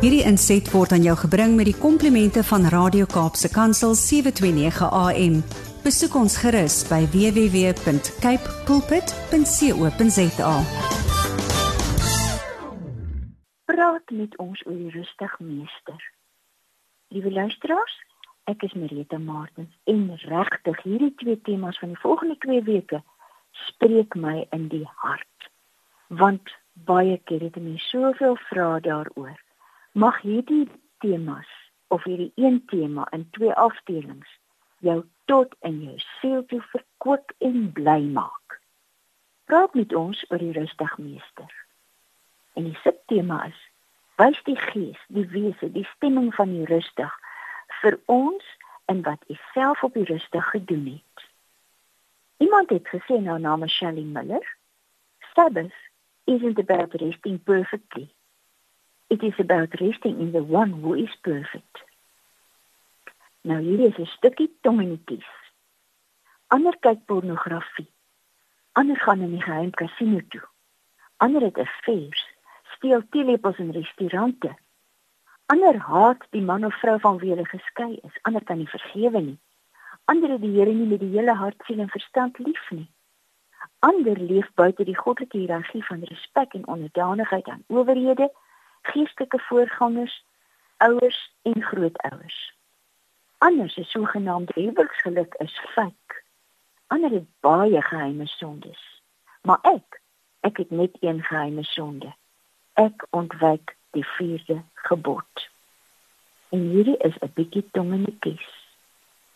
Hierdie inset word aan jou gebring met die komplimente van Radio Kaapse Kansel 729 AM. Besoek ons gerus by www.cape pulpit.co.za. Praat met ons oor die rustig meester. Liewe luisteraars, ek is Marita Martins en regtig hierdie twee temas van die volgende 2 weke spreek my in die hart. Want baie keer het mense soveel vrae daaroor. Mag hierdie temas of hierdie een tema in twee afdelings jou tot in jou siel toe verkoop en bly maak. Praat met ons oor die rustig meester. En die subtema is: Wys die gees, die wese, die stemming van die rustig vir ons en wat u self op die rustig gedoen het. Iemand het gesê nou naam is Shelley Miller. Sabbath isn't about resting perfectly. It is about resting in the one who is perfect. Nou hier is 'n stukkie tongenetjies. Ander kyk pornografie. Ander gaan in die geheim kasino toe. Ander het 'n fees, steel teelepels in restaurante. Ander haat die man of vrou van wie hulle geskei is. Ander kan nie vergewe nie. Ander het die Here nie met die hele hart, siel en verstand lief nie. Ander leef buite die goddelike hiërargie van respek en onderdanigheid aan owerhede, geestelike voorgangers, ouers en grootouers. Ander se sogenaamde huweliksgeluk is fake. Ander het baie geheime sondes. Maar ek, ek het net een geheime sonde. Ek ontwyk die vierde gebod. En hierdie is 'n bietjie tongenetjies.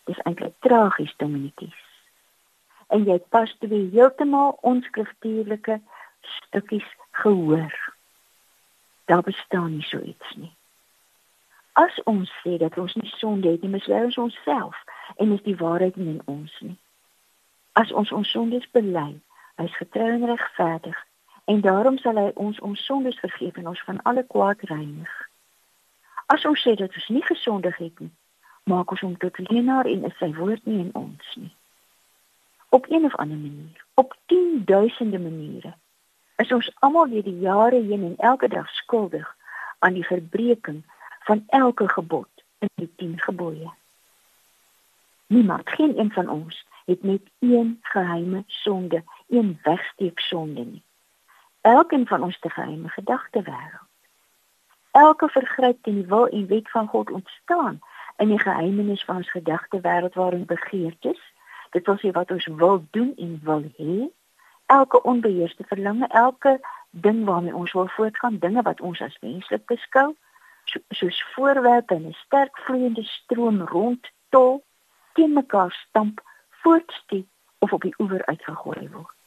Dis eintlik tragies tongenetjies en jy pas twee heeltemal onskriftuurlike stukkies gehoor. Daar bestaan nie so iets nie. As ons sê dat ons nie sonde het nie, mislei ons onsself en is die waarheid nie in ons nie. As ons ons sondes bely, hy is getrou en regverdig en daarom sal hy ons ons sondes vergeef en ons van alle kwaad reinig. As ons sê dat ons nie gesondig het nie, maak ons hom tot leenaar en is sy woord nie in ons nie op een of ander manier, op tienduisende maniere, is ons almal deur die jare heen en elke dag skuldig aan die verbreeking van elke gebod in die 10 gebooie. Niemand, geen een van ons het net een geheime sonde, een wegsteek sonde nie. Elkeen van ons te geheime gedagte wêreld. Elke vergryp teen die wil en wet van God ontstaan in die geheimenis van ons gedagte wêreld waarin begeertes dit wil sê wat ons wil doen en wil hê elke onbeheerste verlange elke ding waarmee ons wil voortgaan dinge wat ons as menslik beskou so, soos voorwerpe in 'n sterk vloeiende stroom rond tol teen mekaar stamp voortsteek of op die oewer uitgegooi word.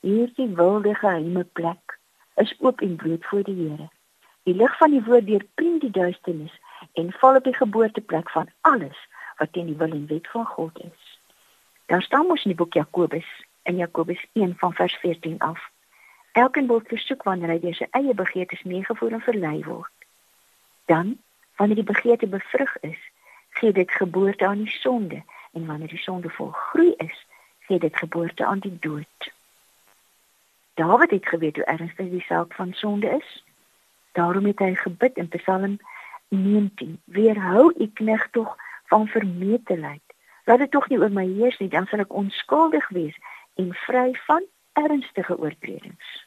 Hierdie wilde geheime plek is oop en bloot voor die Here. Die lig van die woord deurpriem die duisternis en val op die geboorteplek van alles wat teen die wil en wet van God is. Daar staan mos in die boek Jakobus in Jakobus 1 van vers 14 af. Elkeen word versoek wanneer hy deur sy eie begeertes meegevoer en verlei word. Dan, wanneer die begeerte bevrug is, gee dit geboorte aan die sonde en wanneer die sonde volgroei is, gee dit geboorte aan die dood. Dawid het geweet hoe ernstig die saak van sonde is. Daarom het hy gebid in Psalm 19: "Weerhou u knegt tog van vermetelheid Laat dit tog nie oor my heers nie, dan sal ek onskuldig wees en vry van ernstige oortredings.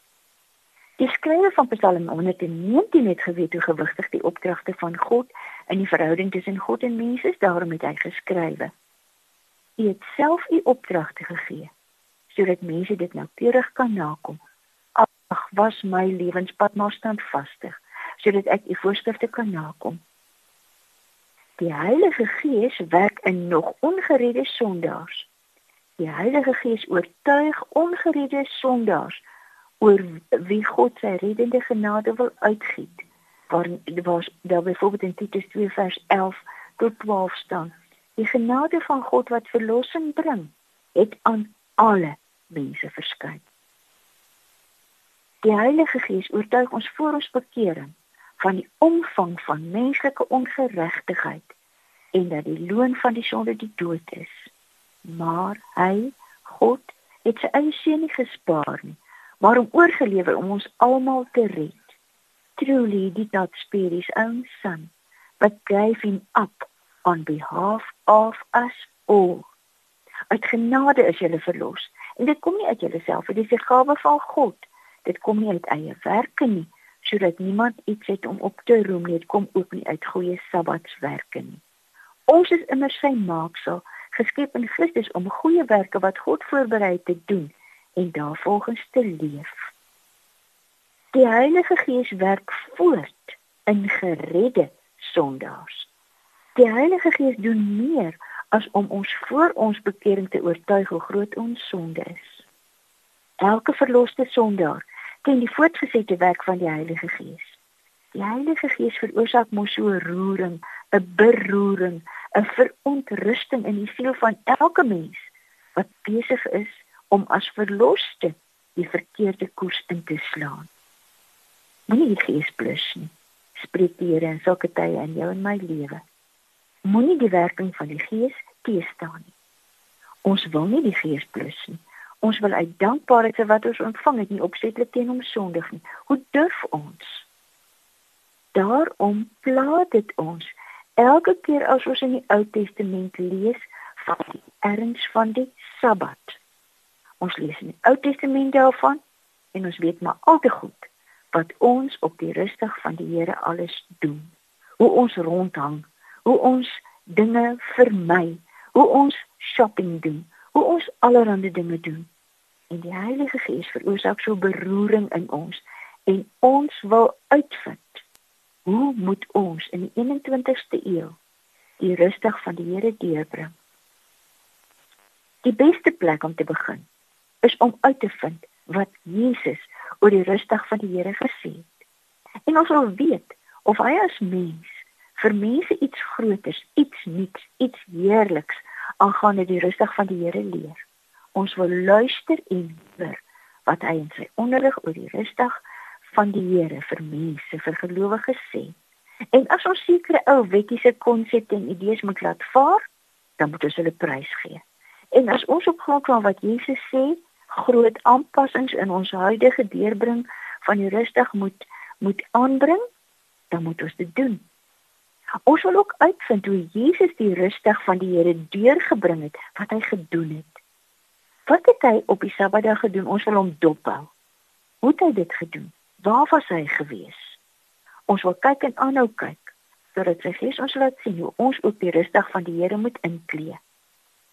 Die skrywer van Psalm 119 het geweet hoe gewigtig die opdragte van God in die verhouding tussen God en mense is, daarom het hy geskrywe. Hy het self u opdragte gegee sodat mense dit noukeurig kan nakom. Ag, was my lewenspad maar standvastig sodat ek u voorskrifte kan nakom. Die Heilige Gees werk in nog ongeredde sondaars. Die Heilige Gees oortuig ongeredde sondaars oor wie God sy reddende genade wil uitgiet. Waar was daar byvoorbeeld in Titus 2 vers 11 tot 12 staan. Die genade van God wat verlossing bring, het aan alle mense verskyn. Die Heilige Gees oortuig ons voor ons bekering van die omvang van menslike ongeregtigheid en dat die loon van die sonde die dood is. Maar hy, God, het sy eie seun nie gespaar nie, maar hom oorgelewer om ons almal te red. truly did not spare his own son, but gave him up on behalf of us all. Uit genade is jy verlos. En dit kom nie uit jouself, dit is 'n gawe van God. Dit kom nie uit eie werke nie, sodat niemand iets het om op te roem nie. Dit kom ook nie uit goeie sabbatswerke nie. Ons is immer sy maaksel, geskep in Christus om goeie werke wat God voorberei het te doen en daarvolgens te leef. Die Heilige Gees werk voort in geredde sondaars. Die Heilige Gees doen meer as om ons voor ons bekering te oortuig hoe groot ons sonde is. Elke verloste sondaar ken die voortgesette werk van die Heilige Gees. Die Heilige Gees veroorsaak mos so roering, 'n beroering, 'n verontrusting in die siel van elke mens wat besig is om as verloste die verkeerde koers in te slaan. Moenie die Gees blus nie. Spreek die Here in sulke tye in jou en my lewe moenie die werking van die Gees teestaan nie. Ons wil nie die Gees blus nie. Ons wil uit dankbaarheid vir wat ons ontvang het nie opsetlik teen hom sondig nie. Hoe durf ons? Daarom pla dit ons elke keer as ons in die Ou Testament lees van die erns van die Sabbat. Ons lees in die Ou Testament daarvan en ons weet maar al te goed wat ons op die rustig van die Here alles doen. Hoe ons rondhang hoe ons dinge vermy, hoe ons shopping doen, hoe ons allerlei dinge doen. En die Heilige Gees veroorsaak so beroering in ons en ons wil uitvind hoe moet ons in die 21ste eeu die rustig van die Here deurbring. Die beste plek om te begin is om uit te vind wat Jesus oor die rustig van die Here gesê het. En ons wil weet of hy as mens vir mense iets groters, iets nuuts, iets heerliks aangaande die rustig van die Here leer. Ons wil luister en hoor wat hy in sy onderrig oor die rustig van die Here vir mense, vir gelowiges sê. En as ons sekere ou wettiese konsepte en idees moet laat vaar, dan moet ons hulle prys gee. En as ons op grond van wat Jesus sê, groot aanpassings in ons huidige deurbring van die rustig moet moet aanbring, dan moet ons dit doen. Ons wil ook uitvind hoe Jesus die rustig van die Here deurgebring het, wat hy gedoen het. Wat het hy op die Sabbatdag gedoen? Ons wil hom dophou. Hoe het hy dit gedoen? Waar was hy gewees? Ons wil kyk en aanhou kyk sodat sy Gees ons laat sien hoe ons op die rustig van die Here moet inklee.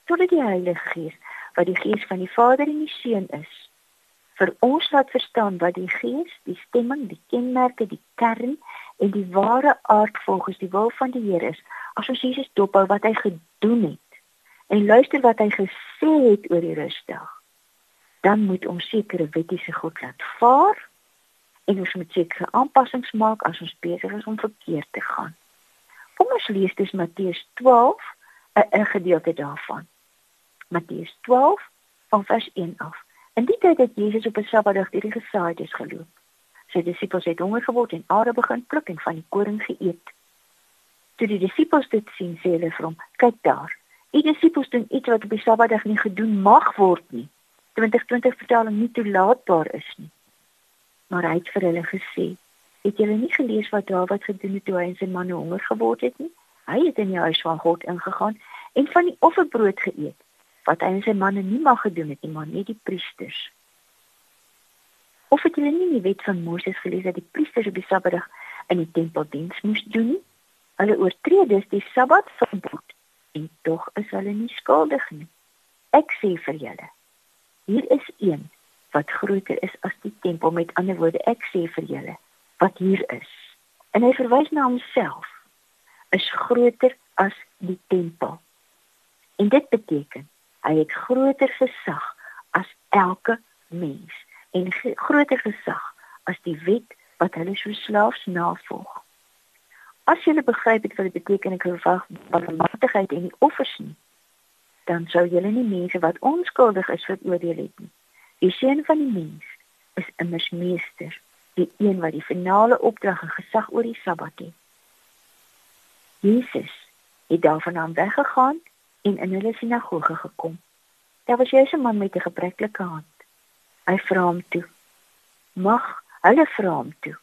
Sodat die Heilige Gees, wat die Gees van die Vader en die Seun is, vir ons laat verstaan wat die Gees, die stemming, die kenmerke, die kern en die ware aard volgens die wil van die Here is. As ons Jesus dophou wat hy gedoen het en luister wat hy gesê het oor die rusdag, dan moet ons sekere wettiese God laat vaar en ons moet sekere aanpassings maak as ons besig is om verkeerd te gaan. Kom ons lees dus Matteus 12 'n gedeelte daarvan. Matteus 12 van vers 1 af. In die tyd het Jesus op 'n Sabbatdag deur die gesaaides geloop. Sy disippels het honger geword en are begin pluk en van die koring geëet. Toe die disippels dit sien, sê hulle vir hom: "Kyk daar. U disippels doen iets wat op die Sabbatdag nie gedoen mag word nie." 2020 vertaling nie toelaatbaar is nie. Maar hy het vir hulle gesê: "Het julle nie gelees wat Dawid gedoen het toe hy en sy manne honger geword het nie? Hy het in die huis van God ingegaan en van die offerbrood geëet." wat hy en sy manne nie mag gedoen het nie, maar net die priesters. Of het julle nie die wet van Moses gelees dat die priesters op die Sabbatdag in die tempel diens moes doen nie? Hulle oortree dus die Sabbatverbod en tog is hulle nie skuldig nie. Ek sê vir julle, hier is een wat groter is as die tempel met ander woorde ek sê vir julle wat hier is. En hy verwys na homself is groter as die tempel. En dit beteken Hy het groter gesag as elke mens en groter gesag as die wet wat hulle so slaafs navolg. As jy begryp wat dit beteken ek verwag barmhartigheid en die offers nie, dan sou jy nie mense wat onskuldig is veroordeel het nie. Die seun van die mens is immers meester, die een wat die finale opdrag en gesag oor die Sabbat het. Jesus het daarvandaan weggegaan en in hulle sinagoge gekom. Daar was jy 'n man met 'n gebreklike hand. Hy vra hom toe: "Mag hulle vra hom toe: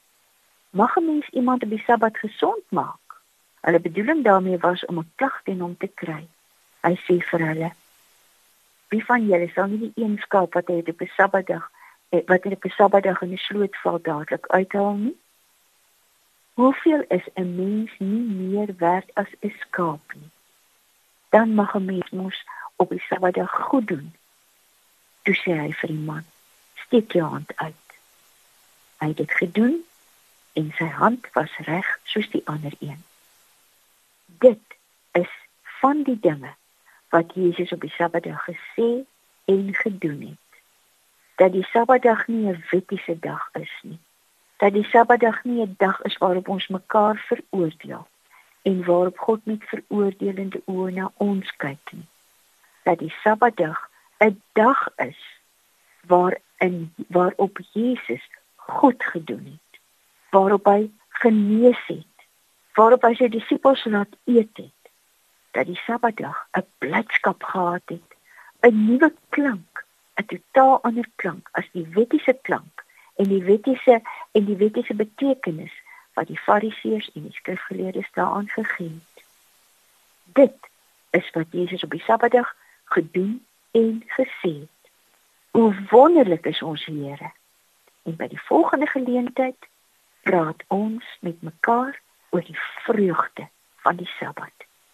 Mag 'n mens iemand op die Sabbat gesond maak? Hulle bedoeling daarmee was om 'n klag teen hom te kry. Hy sê vir hulle: Wie van julle sal nie die een skaap wat hy op 'n Sabbatdag eh, wat op 'n Sabbatdag in die sloot val dadelik uithaal nie? Hoeveel is 'n mens nie meer werd as 'n skaap nie? Dan mag 'n mens mos op die Sabbatdag goed doen. Toe sê hy vir die man: "Steek jou hand uit." Hy het dit gedoen en sy hand was reg soos die ander een. Dit is van die dinge wat Jesus op die Sabbatdag gesê en gedoen het. Dat die Sabbatdag nie 'n wettiese dag is nie dat die Sabbatdag nie 'n dag is waarop ons mekaar veroordeel en waarop God met veroordelende oë na ons kyk nie. Dat die Sabbatdag 'n dag is waarin waarop Jesus goed gedoen het, waarop hy genees het, waarop hy sy disippels laat eet het. Dat die Sabbatdag 'n blydskap gehad het, 'n nuwe klank, 'n totaal ander klank as die wettiese klank en die wettiese en die wettiese betekenis wat die fariseërs en die skrifgeleerdes daaraan gegee het. Dit is wat Jesus op die Sabbatdag gedoen en gesê het. Hoe wonderlik is ons Here. En by die volgende geleentheid praat ons met mekaar oor die vreugde van die Sabbat.